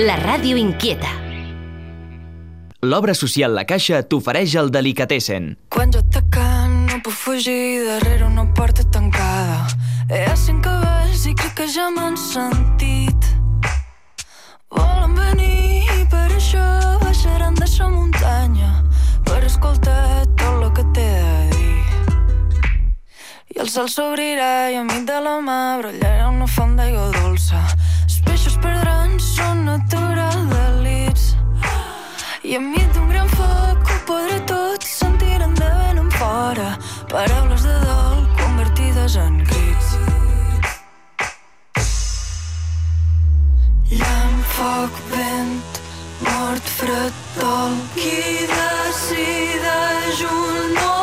la ràdio inquieta. L'obra social La Caixa t'ofereix el Delicatessen. Quan jo t'acam no puc fugir darrere una porta tancada. Hi ha cinc cabells i crec que ja m'han sentit. Volen venir i per això baixaran de sa muntanya per escoltar tot el que té de dir. I el sol s'obrirà i a mig de la mà brollarà una font d'aigua dolça. Perdran son natural delits. I enmig d'un gran foc ho podré tot sentiran de vent en fora paraules de dol convertides en crits. Llamp, foc, vent, mort, fred, dol. Qui decideix un ordre?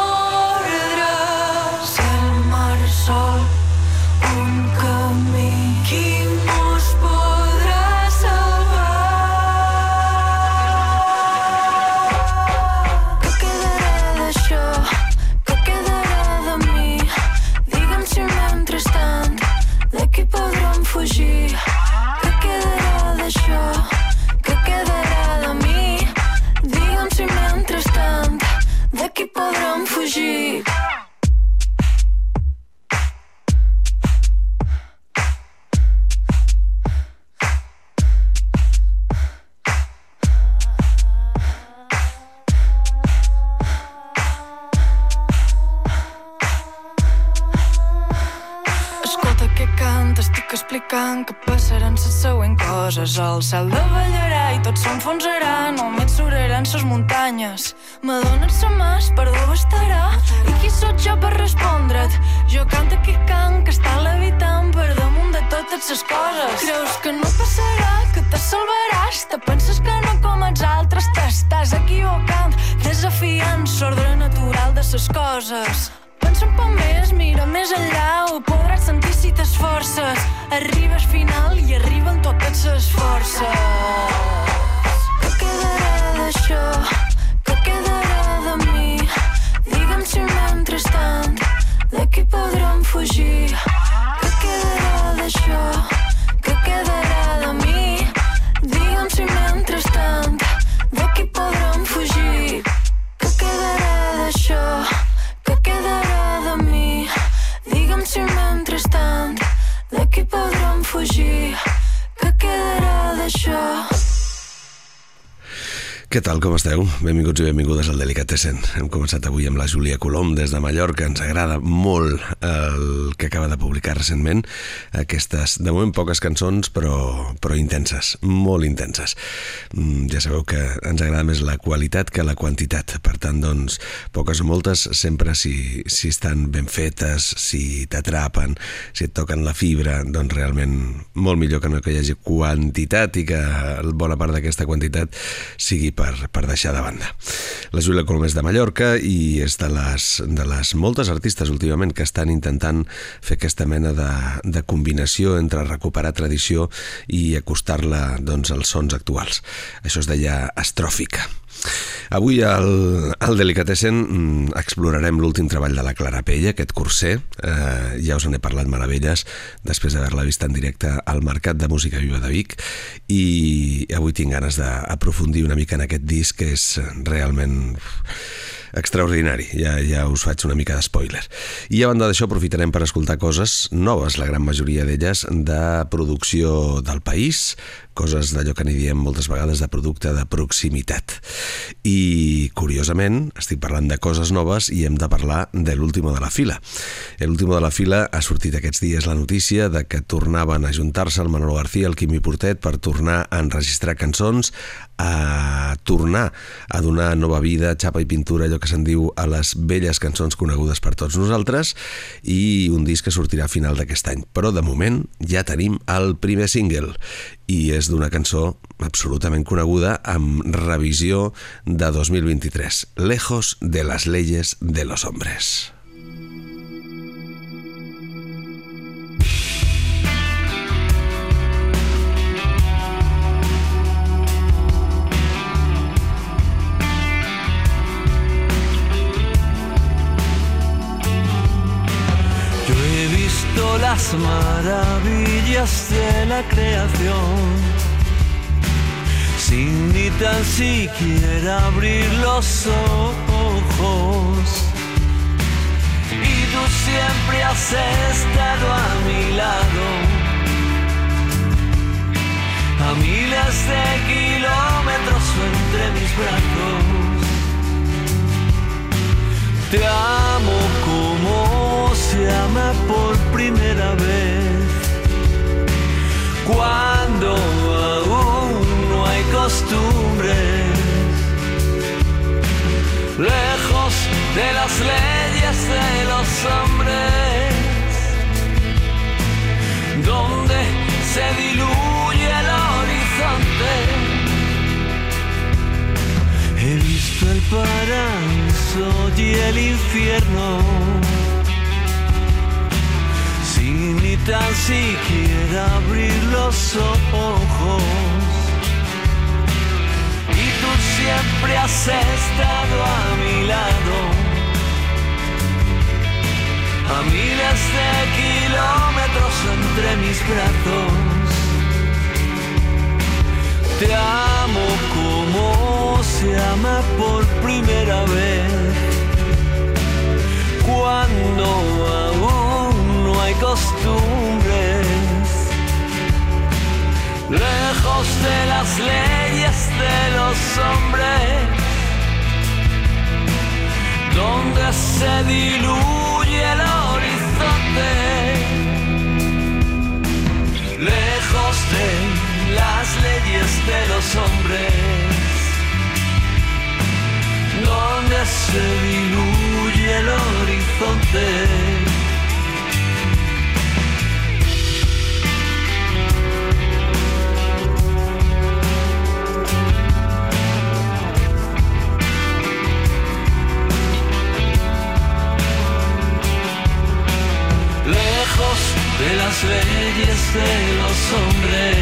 Explicant que passaran les següents coses. El cel davallarà i tot s'enfonsarà, només suraran ses muntanyes. M'adonen sa mà, perdó bastarà. I qui sóc jo per respondre't? Jo canto que cant, que està levitant per damunt de totes les coses. Creus que no passarà, que te salvaràs? Te penses que no com els altres, t'estàs equivocant, desafiant l'ordre natural de les coses. Pensa un poc més, mira més enllà, ho podràs sentir si t'esforces. Arribes final i arriben totes les forces. Què quedarà d'això? Què quedarà de mi? Digue'm si mentrestant d'aquí podrem fugir. Què quedarà d'això? Què quedarà Digue'm si mentrestant d'aquí podrem fugir. Què quedarà d'això? Què tal, com esteu? Benvinguts i benvingudes al Delicatessen. Hem començat avui amb la Júlia Colom des de Mallorca. Ens agrada molt el que acaba de publicar recentment. Aquestes, de moment, poques cançons, però, però intenses, molt intenses. Mm, Ja sabeu que ens agrada més la qualitat que la quantitat. Per tant, doncs, poques o moltes, sempre si, si estan ben fetes, si t'atrapen, si et toquen la fibra, doncs realment molt millor que no que hi hagi quantitat i que bona part d'aquesta quantitat sigui per, per deixar de banda. La Júlia Colom és de Mallorca i és de les, de les moltes artistes últimament que estan intentant fer aquesta mena de, de combinació entre recuperar tradició i acostar-la doncs, als sons actuals. Això es deia estròfica. Avui al, al Delicatessen mm, explorarem l'últim treball de la Clara Pella, aquest curser. Eh, ja us n'he parlat meravelles després d'haver-la vist en directe al Mercat de Música Viva de Vic i avui tinc ganes d'aprofundir una mica en aquest disc que és realment extraordinari, ja, ja us faig una mica d'espoiler. I a banda d'això aprofitarem per escoltar coses noves, la gran majoria d'elles de producció del país, coses d'allò que n'hi diem moltes vegades de producte de proximitat. I, curiosament, estic parlant de coses noves i hem de parlar de l'último de la fila. L'último de la fila ha sortit aquests dies la notícia de que tornaven a juntar-se el Manolo García, el Quimi Portet, per tornar a enregistrar cançons, a tornar a donar nova vida, xapa i pintura, allò que se'n diu a les velles cançons conegudes per tots nosaltres, i un disc que sortirà a final d'aquest any. Però, de moment, ja tenim el primer single, i és d'una cançó absolutament coneguda amb revisió de 2023, Lejos de las leyes de los hombres. Las maravillas de la creación sin ni tan siquiera abrir los ojos. Y tú siempre has estado a mi lado, a miles de kilómetros entre mis brazos. Te amo como se ama por primera vez. Cuando aún no hay costumbres, lejos de las leyes de los hombres, donde se diluye el horizonte. He visto el paraíso y el infierno. Sin ni tan siquiera abrir los ojos. Y tú siempre has estado a mi lado. A miles de kilómetros entre mis brazos. Te amo como se ama por primera vez. Cuando costumbres. Lejos de las leyes de los hombres. Donde se diluye el horizonte. Lejos de las leyes de los hombres, donde se diluye el horizonte. De las leyes de los hombres,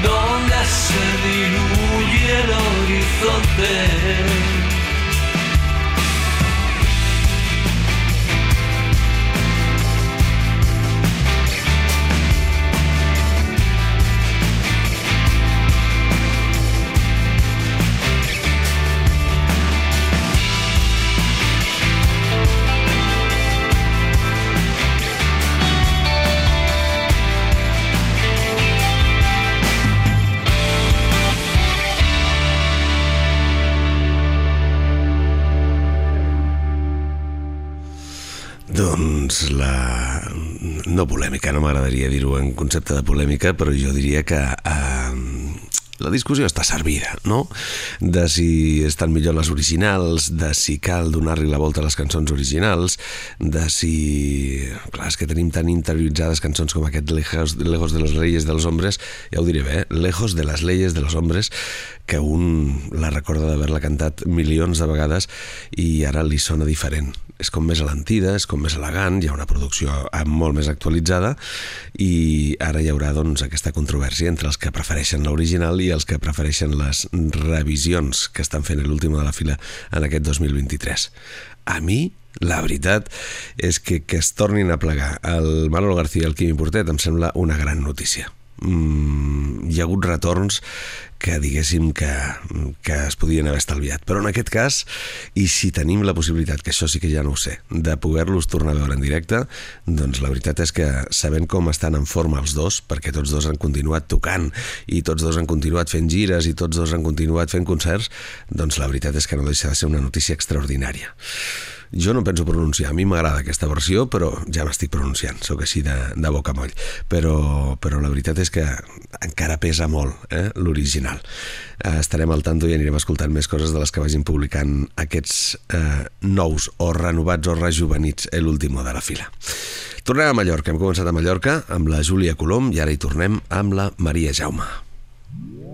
donde se diluye el horizonte. No polèmica, no m'agradaria dir-ho en concepte de polèmica, però jo diria que eh, la discussió està servida, no? De si estan millor les originals, de si cal donar-li la volta a les cançons originals, de si... Clar, és que tenim tan interioritzades cançons com aquest Lejos, Lejos de los Reyes de los Hombres, ja ho diré bé, eh? Lejos de las Leyes de los Hombres, que un la recorda d'haver-la cantat milions de vegades i ara li sona diferent és com més alentida, és com més elegant, hi ha una producció molt més actualitzada i ara hi haurà doncs, aquesta controvèrsia entre els que prefereixen l'original i els que prefereixen les revisions que estan fent l'última de la fila en aquest 2023. A mi, la veritat és que que es tornin a plegar el Manolo García i el Quimi Portet em sembla una gran notícia. Mm, hi ha hagut retorns que diguéssim que, que es podien haver estalviat. Però en aquest cas, i si tenim la possibilitat, que això sí que ja no ho sé, de poder-los tornar a veure en directe, doncs la veritat és que sabent com estan en forma els dos, perquè tots dos han continuat tocant i tots dos han continuat fent gires i tots dos han continuat fent concerts, doncs la veritat és que no deixa de ser una notícia extraordinària. Jo no penso pronunciar, a mi m'agrada aquesta versió, però ja m'estic pronunciant, sóc així de, de boca moll. Però, però la veritat és que encara pesa molt eh, l'original. Eh, estarem al tanto i anirem escoltant més coses de les que vagin publicant aquests eh, nous o renovats o rejuvenits l'último de la fila. Tornem a Mallorca, hem començat a Mallorca amb la Júlia Colom i ara hi tornem amb la Maria Jaume. Quant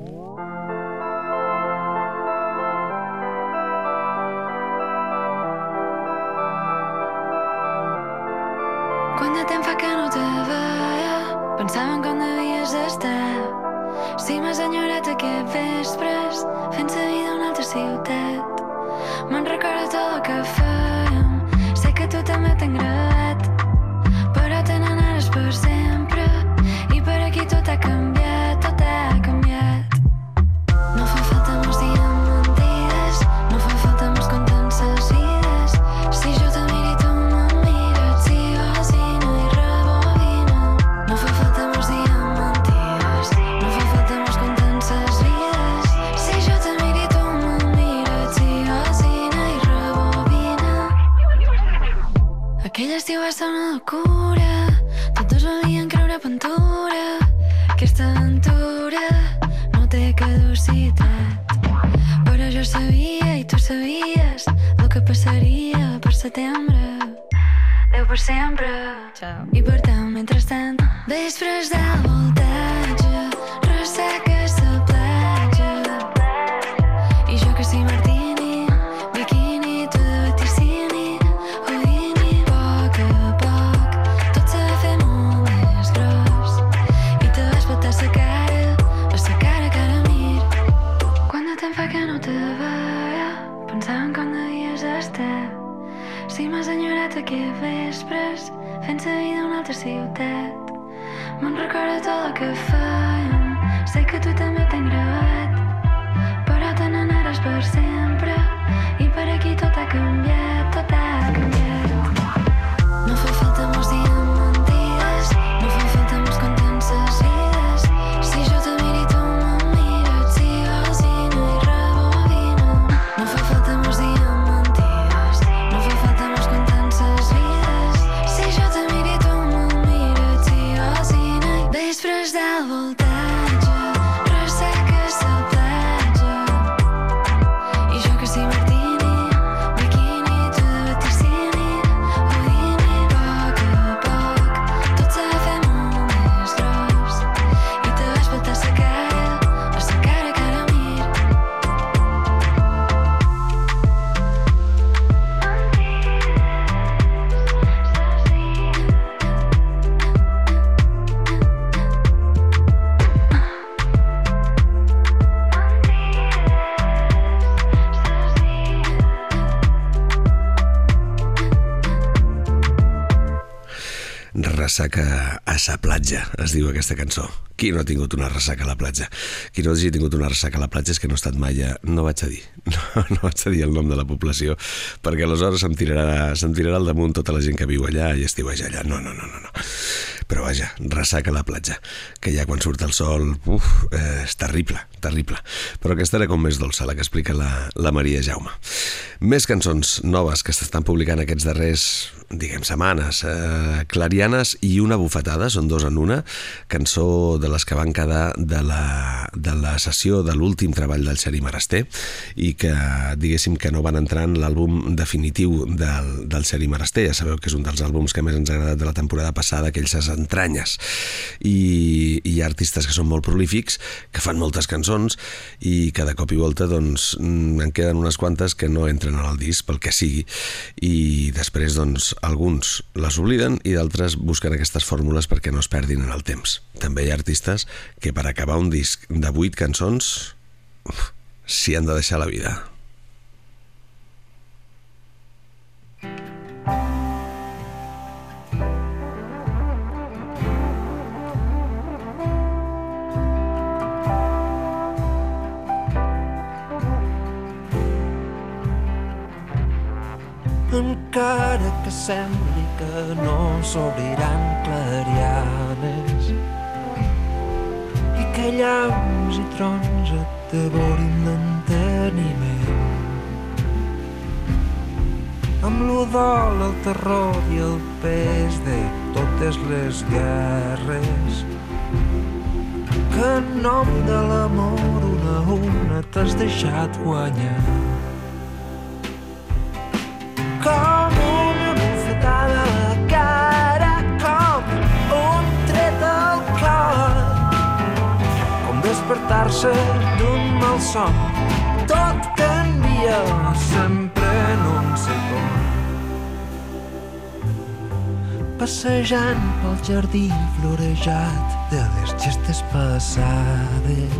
la vida a una altra ciutat. Me'n recordo tot el que fèiem, sé que tu també t'han Ressaca a sa platja, es diu aquesta cançó. Qui no ha tingut una ressaca a la platja? Qui no hagi tingut una ressaca a la platja és que no ha estat mai a... No vaig a dir, no, no vaig a dir el nom de la població, perquè aleshores se'm tirarà, se'm tirarà al damunt tota la gent que viu allà i estiueja allà. No, no, no, no. no. Però vaja, ressaca a la platja, que ja quan surt el sol, uf, eh, és terrible, terrible. Però aquesta era com més dolça, la que explica la, la Maria Jaume. Més cançons noves que s'estan publicant aquests darrers, diguem, setmanes. Eh, Clarianes i una bufetada, són dos en una, cançó de les que van quedar de la, de la sessió de l'últim treball del Xeri Marasté i que, diguéssim, que no van entrar en l'àlbum definitiu del, del Xeri Marasté. Ja sabeu que és un dels àlbums que més ens ha agradat de la temporada passada, aquells ses entranyes. I, I hi ha artistes que són molt prolífics, que fan moltes cançons i que de cop i volta doncs, en queden unes quantes que no entren en el disc, pel que sigui. I després, doncs, alguns les obliden i d'altres busquen aquestes fórmules perquè no es perdin en el temps. També hi ha artistes que per acabar un disc de 8 cançons s'hi han de deixar la vida. Encara que sembli que no s'obriran clarianes i que llaus i trons et devorin l'enteniment. Amb l'udol, el terror i el pes de totes les guerres que en nom de l'amor una a una t'has deixat guanyar despertar-se d'un malson. Tot canvia sempre en un segon. Passejant pel jardí florejat de les gestes passades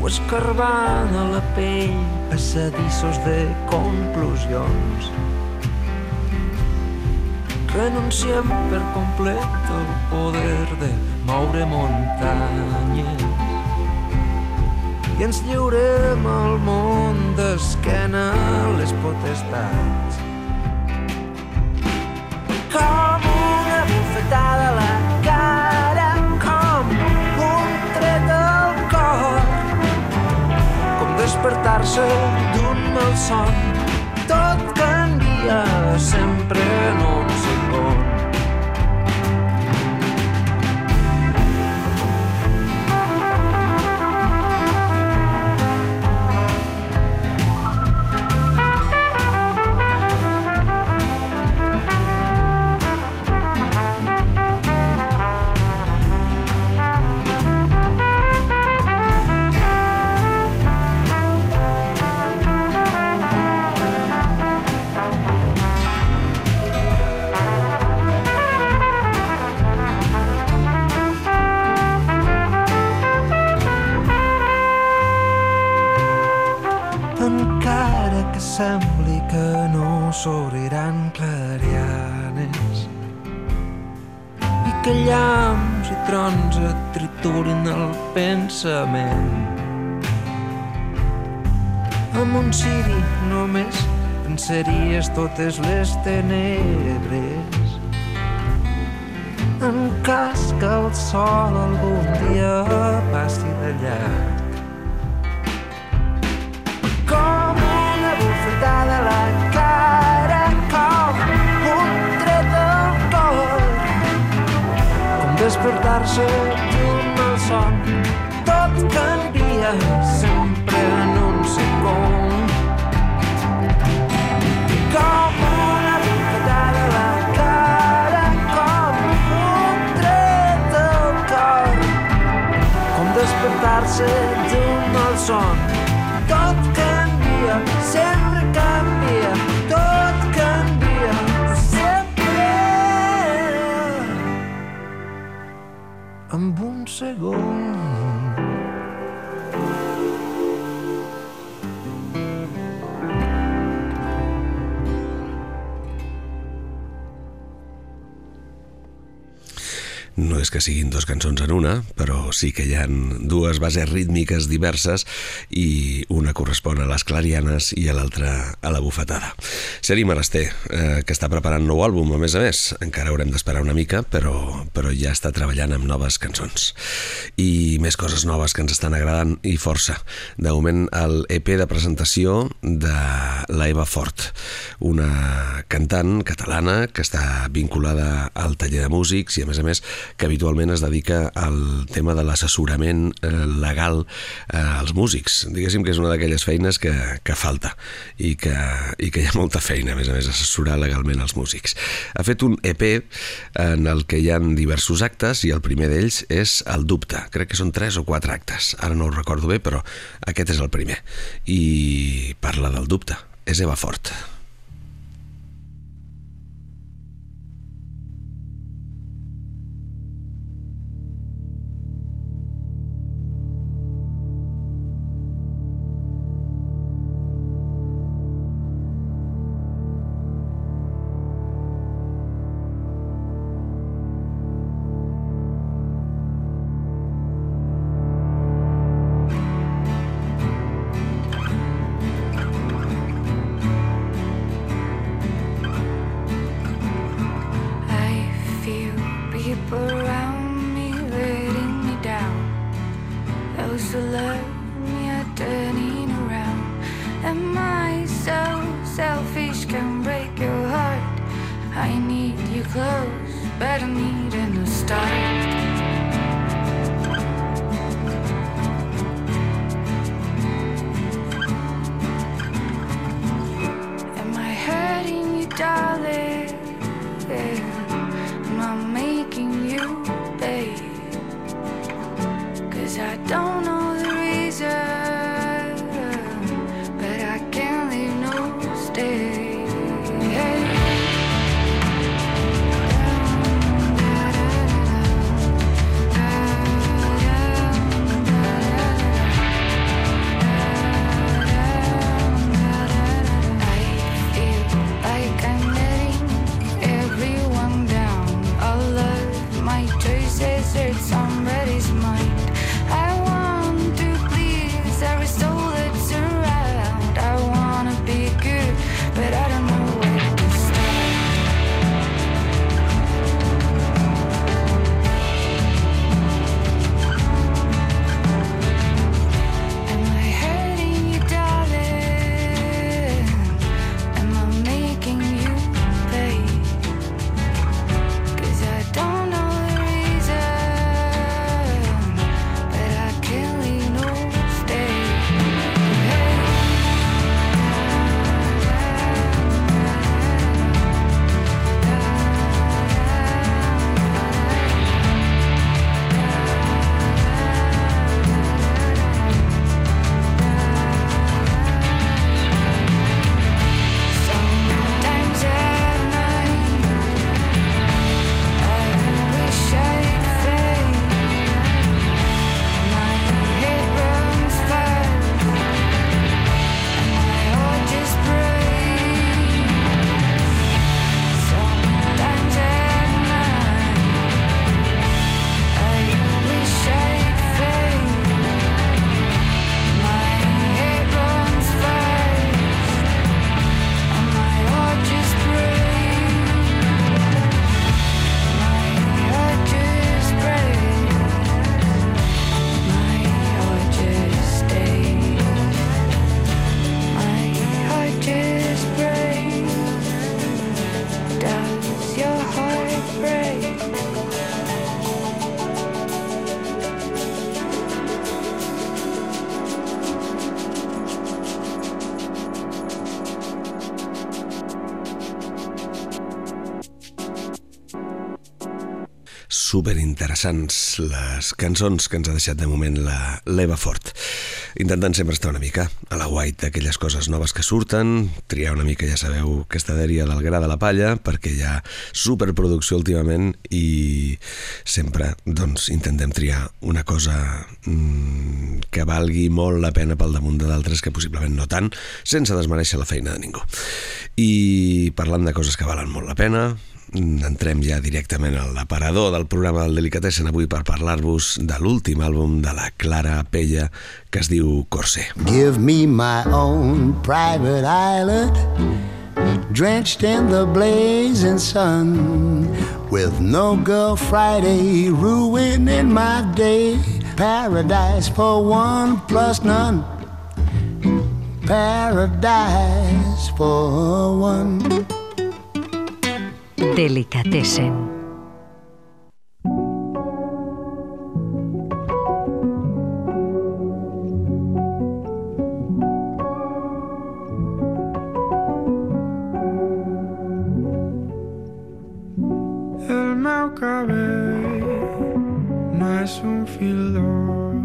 o escarbant a la pell passadissos de conclusions. Renunciem per complet al poder de moure muntanyes i ens lliurem al món d'esquena les potestats. Com una bufetada a la despertar-se d'un malson. Tot canvia canvia sempre en un segon. Que llamps i trons et triturin el pensament. Amb un ciri només pensaries totes les tenebres en cas que el sol algun dia passi llarg. com una bufetada a despertar-se d'un malson. Tot canvia sempre en un segon. Com una bufetada a la cara, com un tret al cor, com despertar-se d'un malson. Tot Amb un segon. No és que siguin dos cançons en una, però sí que hi han dues bases rítmiques diverses i una correspon a les clarianes i l'altra a la bufetada. Seri Marasté, eh, que està preparant nou àlbum, a més a més. Encara haurem d'esperar una mica, però, però ja està treballant amb noves cançons. I més coses noves que ens estan agradant i força. De moment, el EP de presentació de la Eva Fort, una cantant catalana que està vinculada al taller de músics i, a més a més, que habitualment es dedica al tema de l'assessorament eh, legal eh, als músics. Diguéssim que és una d'aquelles feines que, que falta i que, i que hi ha molta feina, a més a més, assessorar legalment els músics. Ha fet un EP en el que hi han diversos actes i el primer d'ells és El dubte. Crec que són tres o quatre actes. Ara no ho recordo bé, però aquest és el primer. I parla del dubte. És Eva Fort. Superinteressants les cançons que ens ha deixat de moment la l'Eva Fort. Intentant sempre estar una mica a la guait d'aquelles coses noves que surten, triar una mica, ja sabeu, aquesta dèria del gra de la palla, perquè hi ha superproducció últimament i sempre doncs, intentem triar una cosa mmm, que valgui molt la pena pel damunt d'altres que possiblement no tant, sense desmereixer la feina de ningú. I parlant de coses que valen molt la pena, entrem ja directament a l'aparador del programa del Delicatessen avui per parlar-vos de l'últim àlbum de la Clara Pella que es diu Corsé. Give me my own private island Drenched in the blazing sun With no girl Friday ruining my day. Paradise for one plus none. Paradise for one Delicatessen. El meu cabell no és un fil d'or,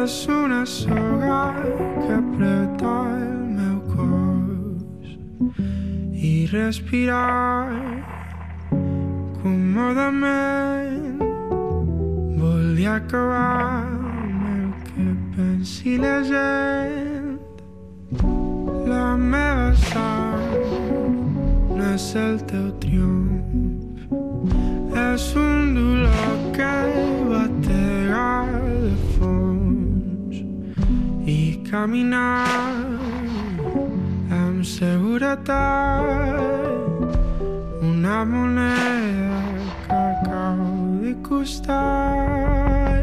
és una soga que apreta el respirar. Còmodament vol dir acabar amb el que pensi la gent la meva sang no és el teu triomf és un dolor que batega de fons i caminar amb seguretat una moneda que cau de costat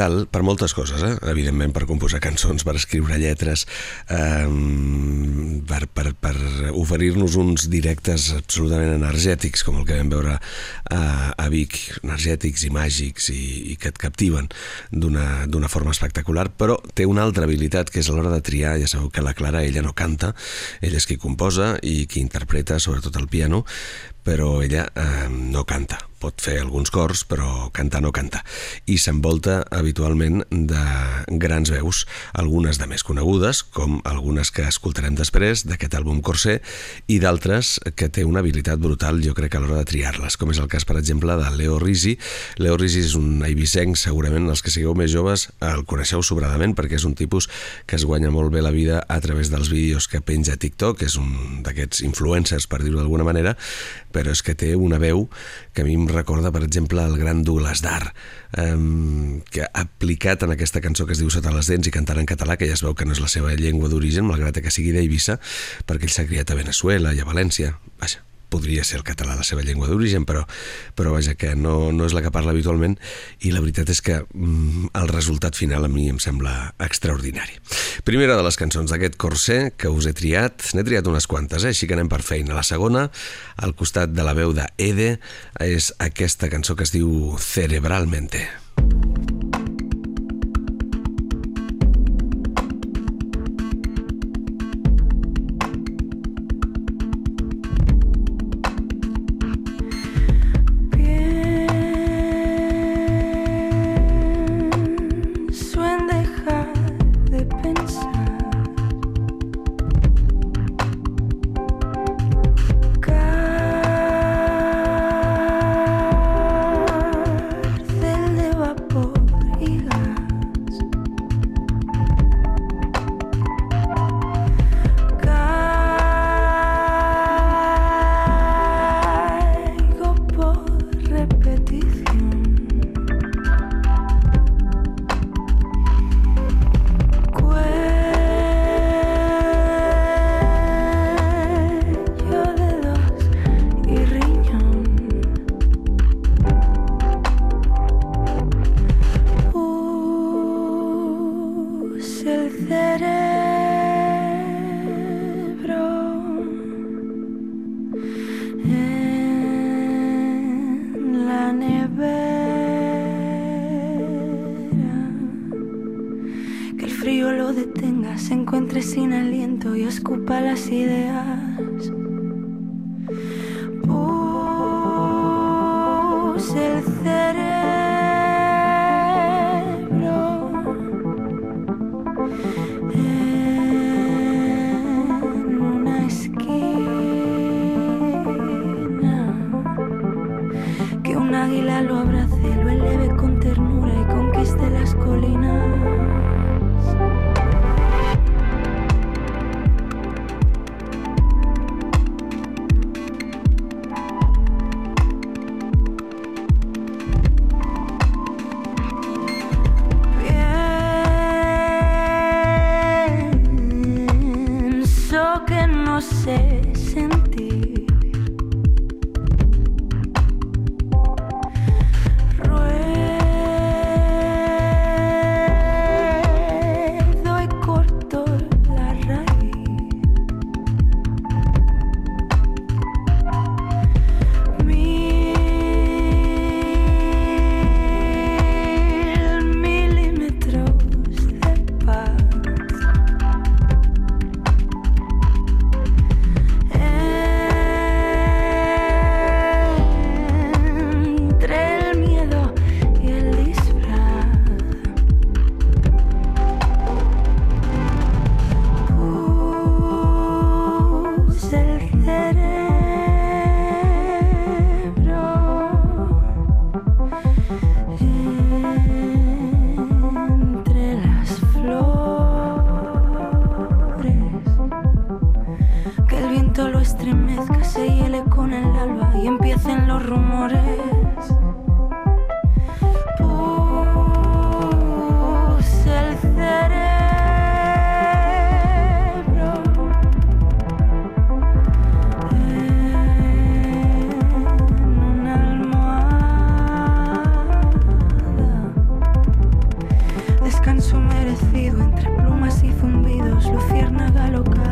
brutal per moltes coses, eh? evidentment per composar cançons, per escriure lletres, eh, per, per, per oferir-nos uns directes absolutament energètics, com el que vam veure a, a Vic, energètics i màgics i, i que et captiven d'una forma espectacular, però té una altra habilitat que és a l'hora de triar, ja sabeu que la Clara ella no canta, ella és qui composa i qui interpreta sobretot el piano, però ella eh, no canta pot fer alguns cors, però cantar no canta. I s'envolta habitualment de grans veus, algunes de més conegudes, com algunes que escoltarem després d'aquest àlbum Corsé, i d'altres que té una habilitat brutal, jo crec, a l'hora de triar-les, com és el cas, per exemple, de Leo Risi. Leo Risi és un eivissenc, segurament els que sigueu més joves el coneixeu sobradament, perquè és un tipus que es guanya molt bé la vida a través dels vídeos que penja a TikTok, és un d'aquests influencers, per dir-ho d'alguna manera, però és que té una veu que a mi em recorda, per exemple, el gran Douglas Dar, eh, que ha aplicat en aquesta cançó que es diu Sota les dents i cantant en català, que ja es veu que no és la seva llengua d'origen, malgrat que sigui d'Eivissa, perquè ell s'ha criat a Venezuela i a València. Vaja, podria ser el català la seva llengua d'origen, però, però vaja, que no, no és la que parla habitualment i la veritat és que mm, el resultat final a mi em sembla extraordinari. Primera de les cançons d'aquest Corsé que us he triat, n'he triat unes quantes, eh? així que anem per feina. La segona, al costat de la veu de Ede, és aquesta cançó que es diu Cerebralmente. águila lo abrace, lo eleve con ternura y conquiste las colinas. descanso merecido entre plumas y zumbidos, luciérnaga local.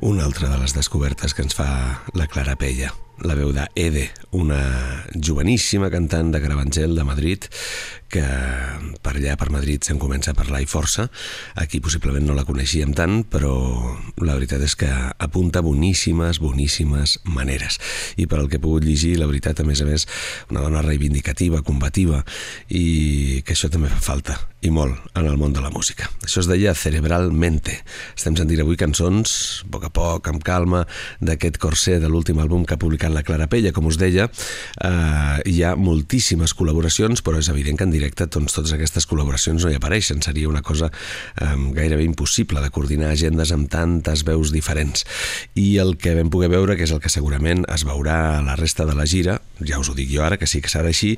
Una altra de les descobertes que ens fa la Clara Pella la veu d'Ede, una joveníssima cantant de Gravangel de Madrid que per allà, per Madrid, se'n comença a parlar i força. Aquí possiblement no la coneixíem tant, però la veritat és que apunta boníssimes, boníssimes maneres. I per al que he pogut llegir, la veritat, a més a més, una dona reivindicativa, combativa, i que això també fa falta, i molt, en el món de la música. Això es deia Cerebralmente. Estem sentint avui cançons, a poc a poc, amb calma, d'aquest corser de l'últim àlbum que ha publicat la Clara Pella, com us deia. Eh, hi ha moltíssimes col·laboracions, però és evident que en directe doncs, totes aquestes col·laboracions no hi apareixen. Seria una cosa eh, gairebé impossible de coordinar agendes amb tantes veus diferents. I el que vam poder veure, que és el que segurament es veurà a la resta de la gira, ja us ho dic jo ara, que sí que serà així,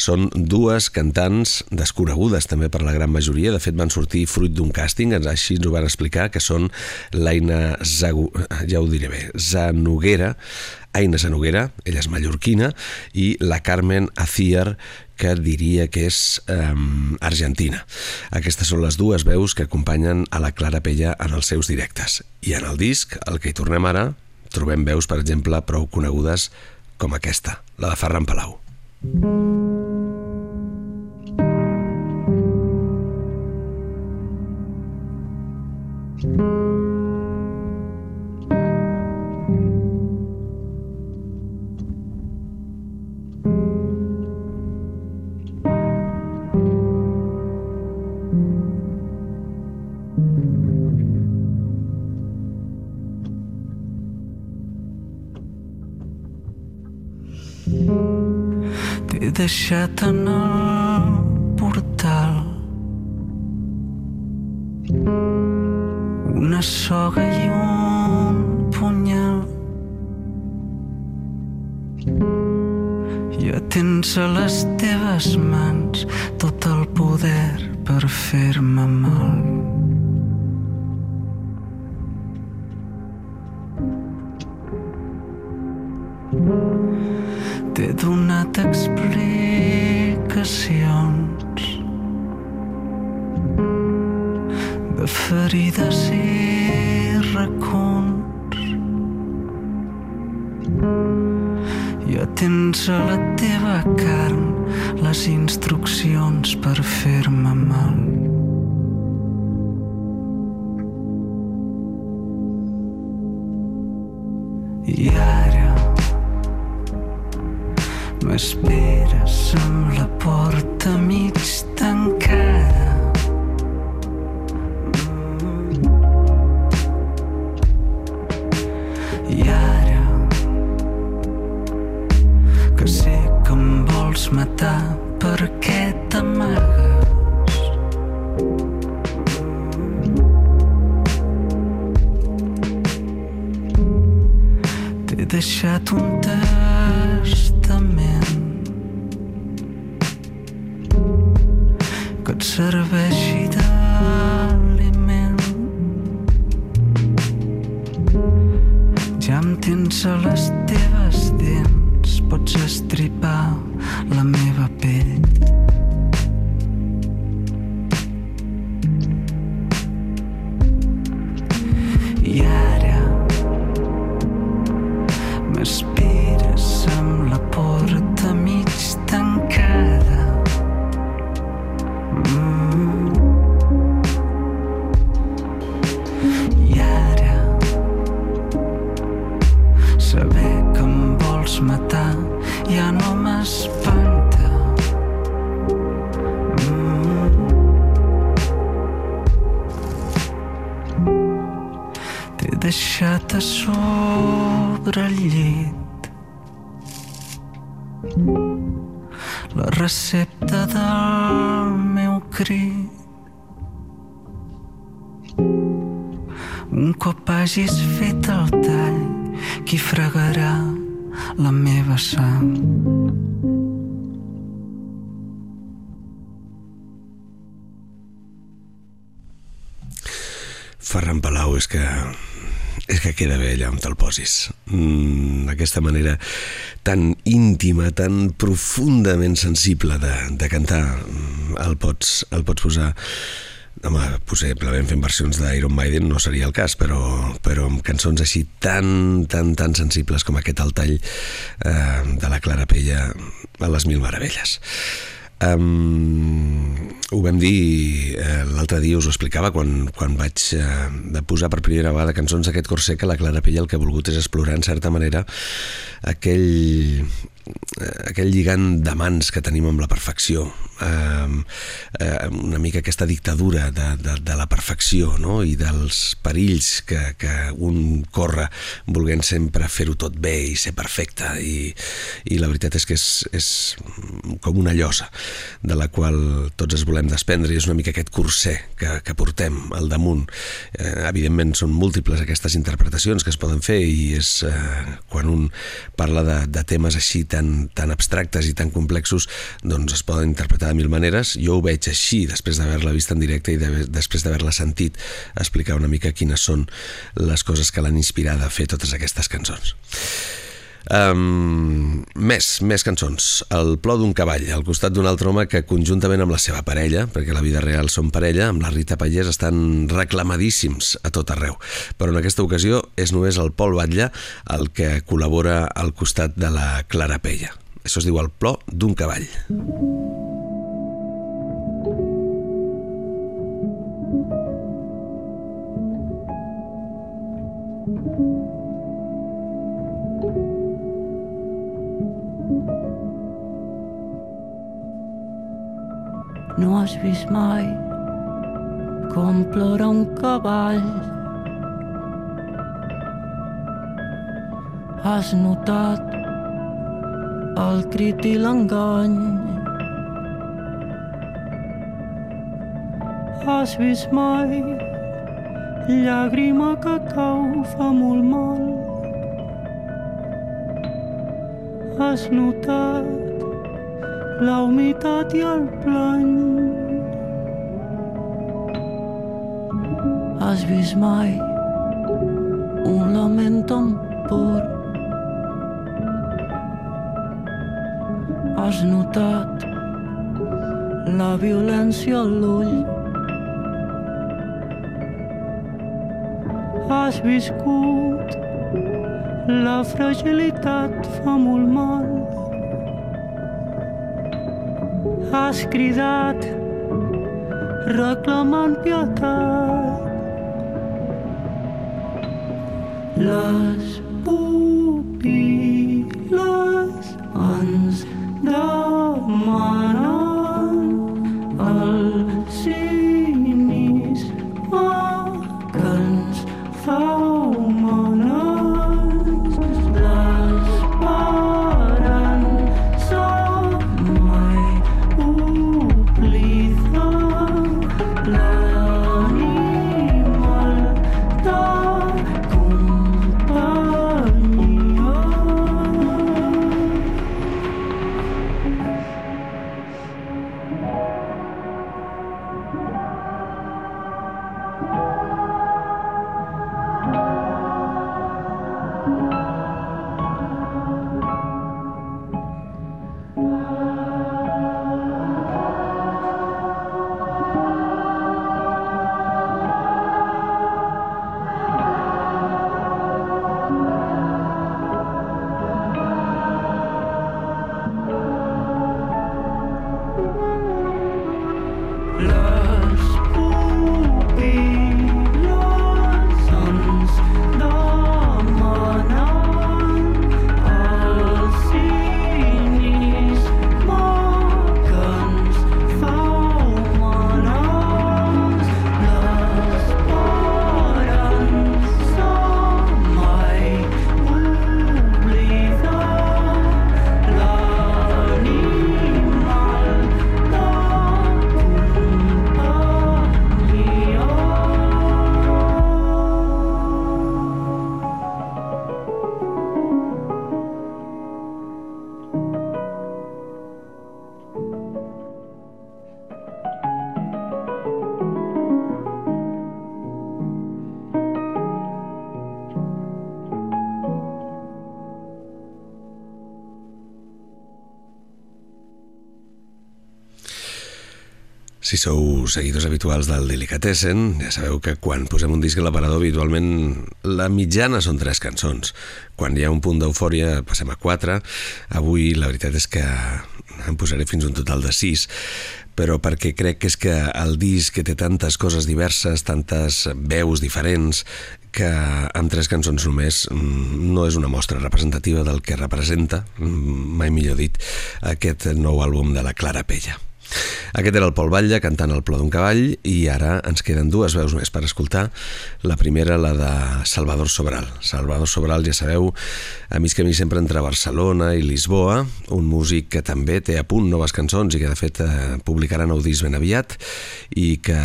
són dues cantants desconegudes també per la gran majoria. De fet, van sortir fruit d'un càsting, així ens ho van explicar, que són l'Aina Zagu... ja ho diré bé, Zanoguera, Aina Zanoguera, ella és mallorquina, i la Carmen Aciar, que diria que és um, argentina. Aquestes són les dues veus que acompanyen a la Clara Pella en els seus directes. I en el disc, el que hi tornem ara, trobem veus, per exemple, prou conegudes com aquesta, la de Ferran Palau. thank you deixat en el portal. Una soga i un punyal. Ja tens a les teves mans tot el poder per fer-me mal sang? Ferran Palau és que és que queda bé allà on te'l posis. Mm, aquesta manera tan íntima, tan profundament sensible de, de cantar, mm, el pots, el pots posar Home, possiblement fent versions d'Iron Maiden no seria el cas, però, però amb cançons així tan, tan, tan sensibles com aquest al tall eh, de la Clara Pella a les Mil Meravelles. Um, ho vam dir eh, l'altre dia, us ho explicava quan, quan vaig eh, de posar per primera vegada cançons d'aquest Corsé que la Clara Pella el que ha volgut és explorar en certa manera aquell, aquell lligant de mans que tenim amb la perfecció, eh, eh, una mica aquesta dictadura de, de, de la perfecció no? i dels perills que, que un corre volent sempre fer-ho tot bé i ser perfecte i, i la veritat és que és, és com una llosa de la qual tots es volem desprendre i és una mica aquest curser que, que portem al damunt. Eh, evidentment són múltiples aquestes interpretacions que es poden fer i és eh, quan un parla de, de temes així tan tan, tan abstractes i tan complexos doncs es poden interpretar de mil maneres. Jo ho veig així després d'haver-la vist en directe i de, després d'haver-la sentit explicar una mica quines són les coses que l'han inspirada a fer totes aquestes cançons. Um, més, més cançons. El plor d'un cavall, al costat d'un altre home que conjuntament amb la seva parella, perquè la vida real són parella, amb la Rita Pallès estan reclamadíssims a tot arreu. Però en aquesta ocasió és només el Pol Batlle el que col·labora al costat de la Clara Pella. Això es diu el plor d'un cavall. No has vist mai com plora un cavall. Has notat el crit i l'engany. Has vist mai llàgrima que cau fa molt mal. Has notat la humitat i el plany. Has vist mai un lament tan pur? Has notat la violència a l'ull? Has viscut la fragilitat fa molt mal has cridat reclamant pietat. Les Si sou seguidors habituals del Delicatessen, ja sabeu que quan posem un disc a l'aparador habitualment la mitjana són tres cançons. Quan hi ha un punt d'eufòria passem a quatre. Avui la veritat és que en posaré fins un total de sis però perquè crec que és que el disc que té tantes coses diverses, tantes veus diferents, que amb tres cançons només mm, no és una mostra representativa del que representa, mm, mai millor dit, aquest nou àlbum de la Clara Pella. Aquest era el Pol Batlle cantant el plor d'un cavall i ara ens queden dues veus més per escoltar. La primera, la de Salvador Sobral. Salvador Sobral, ja sabeu, a mig camí sempre entre Barcelona i Lisboa, un músic que també té a punt noves cançons i que de fet eh, publicarà nou disc ben aviat i que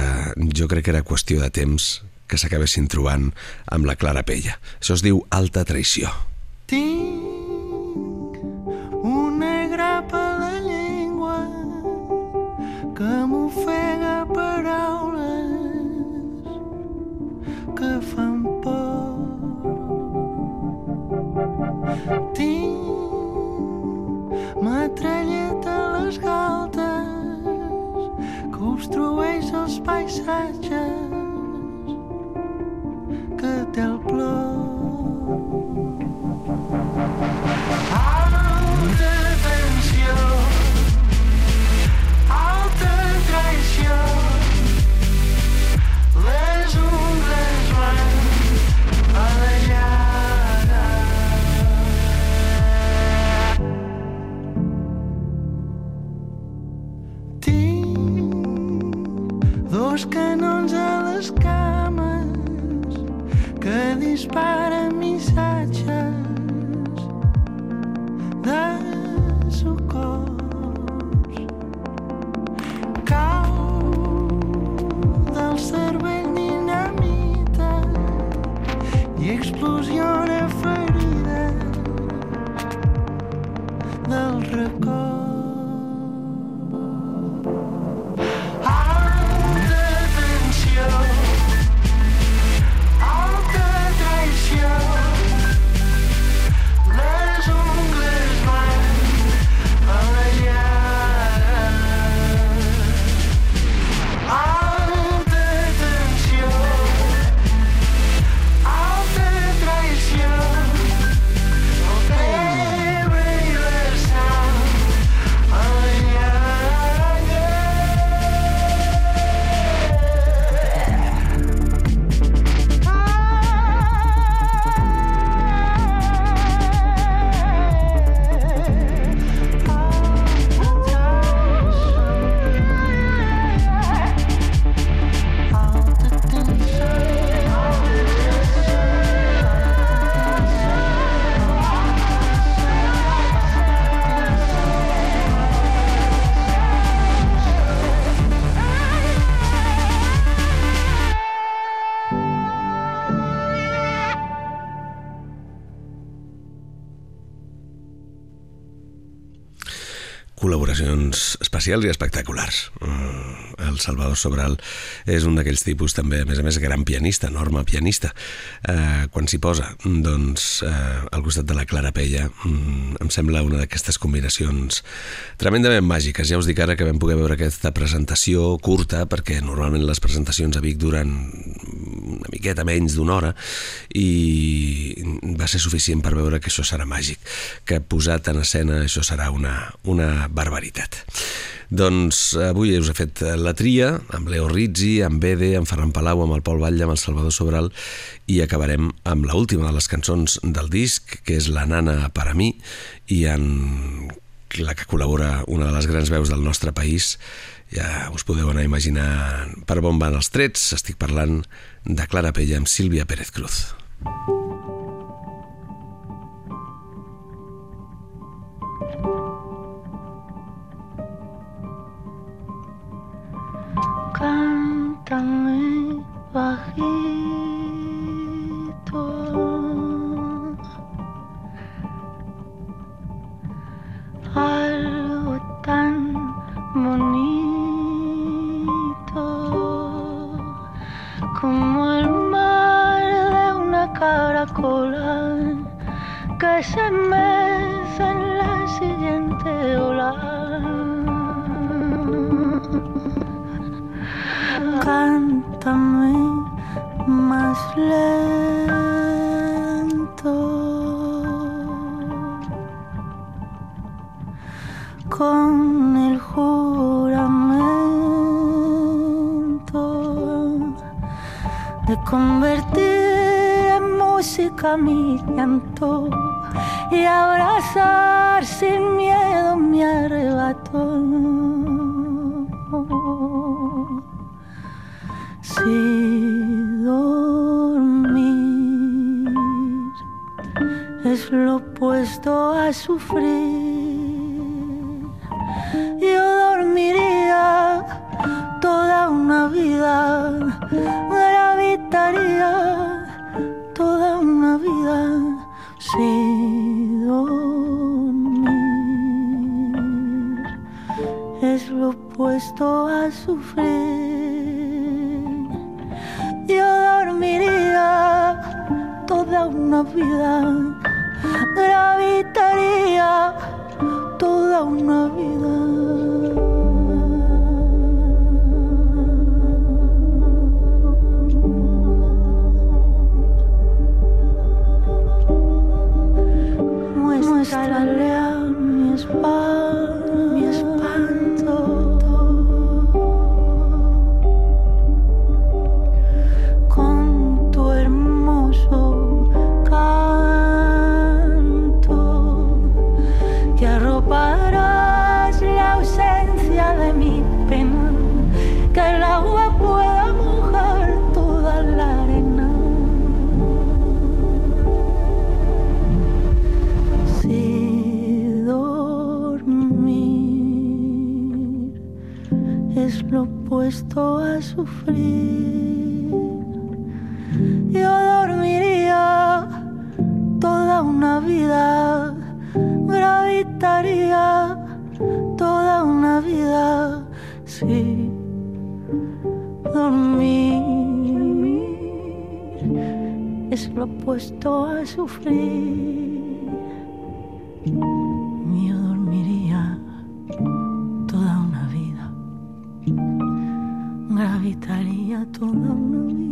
jo crec que era qüestió de temps que s'acabessin trobant amb la Clara Pella. Això es diu Alta Traïció. Tinc Tinc metralleta a les galtes que obstrueix els paisatges que té el plor. Col·laboracions especials i espectaculars. Mm, El Salvador Sobral és un d'aquells tipus també, a més a més, gran pianista, enorme pianista. Eh, quan s'hi posa, doncs, eh, al costat de la Clara Pella, mm, em sembla una d'aquestes combinacions tremendament màgiques. Ja us dic ara que vam poder veure aquesta presentació curta, perquè normalment les presentacions a Vic duren una miqueta menys d'una hora i va ser suficient per veure que això serà màgic, que posat en escena això serà una, una barbaritat. Doncs avui us he fet la tria amb Leo Rizzi, amb Bede, amb Ferran Palau, amb el Pol Batlle, amb el Salvador Sobral i acabarem amb la última de les cançons del disc, que és La nana per a mi i en la que col·labora una de les grans veus del nostre país. Ja us podeu anar a imaginar per on van els trets. Estic parlant de Clara Pella amb Sílvia Pérez Cruz Cántame bajito algo tan bonito como el mar de una caracola que se mece en la siguiente ola. Cántame más lento. Con el juramento de convertir en música mi llanto y abrazar sin miedo mi arrebato. Lo opuesto a sufrir, yo dormiría toda una vida, gravitaría toda una vida si dormir es lo opuesto a sufrir. Yo dormiría toda una vida, nói lo opuesto a sufrir, yo dormiría toda una vida, gravitaría toda una vida. Si dormir es lo opuesto a sufrir. Gravitaría toda una vida, toda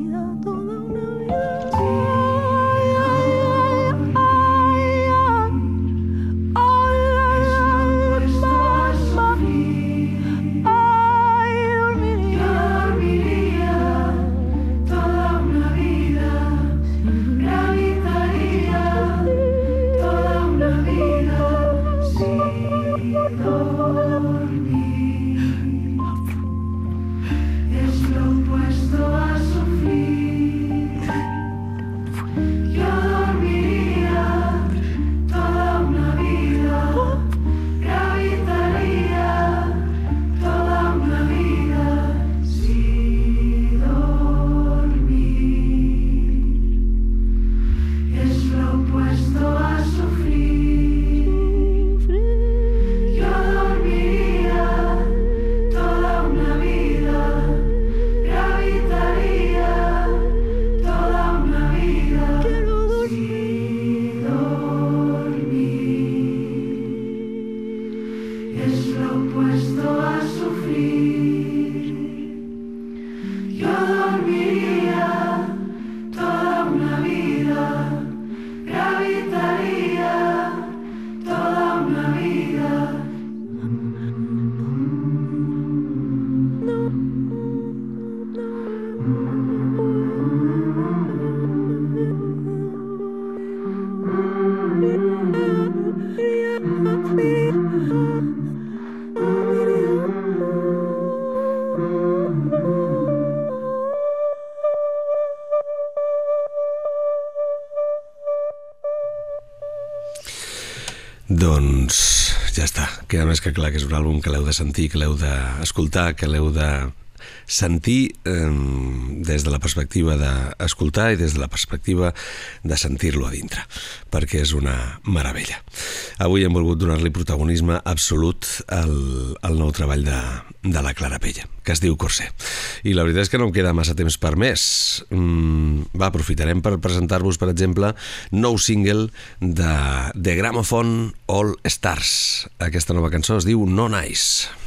està, queda més que clar que és un àlbum que l'heu de sentir, que l'heu d'escoltar, que l'heu de sentir eh, des de la perspectiva d'escoltar i des de la perspectiva de sentir-lo a dintre, perquè és una meravella. Avui hem volgut donar-li protagonisme absolut al, al nou treball de, de la Clara Pella, que es diu Corsé. I la veritat és que no em queda massa temps per més. Mm, va, aprofitarem per presentar-vos, per exemple, nou single de The Gramophone All Stars. Aquesta nova cançó es diu No Nice.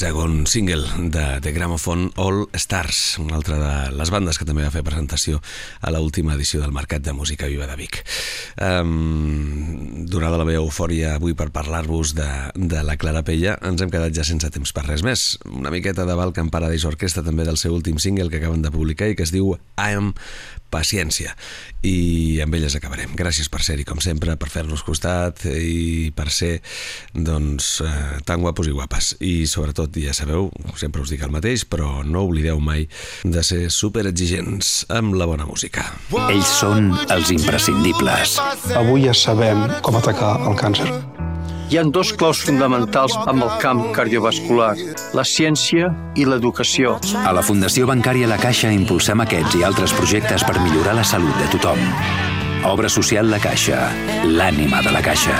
Segon single de The Gramophone All Stars, una altra de les bandes que també va fer presentació a l'última edició del Mercat de Música Viva de Vic. Um, donada la meva eufòria avui per parlar-vos de, de la Clara Pella, ens hem quedat ja sense temps per res més. Una miqueta de Balkan Paradise Orquestra també del seu últim single que acaben de publicar i que es diu I Am paciència i amb elles acabarem. Gràcies per ser-hi com sempre, per fer-nos costat i per ser doncs eh, tan guapos i guapes i sobretot, ja sabeu, sempre us dic el mateix però no oblideu mai de ser super exigents amb la bona música. Ells són els imprescindibles. Avui ja sabem com atacar el càncer. Hi ha dos claus fonamentals amb el camp cardiovascular, la ciència i l'educació. A la Fundació Bancària La Caixa impulsem aquests i altres projectes per millorar la salut de tothom. Obra social La Caixa, l'ànima de la Caixa.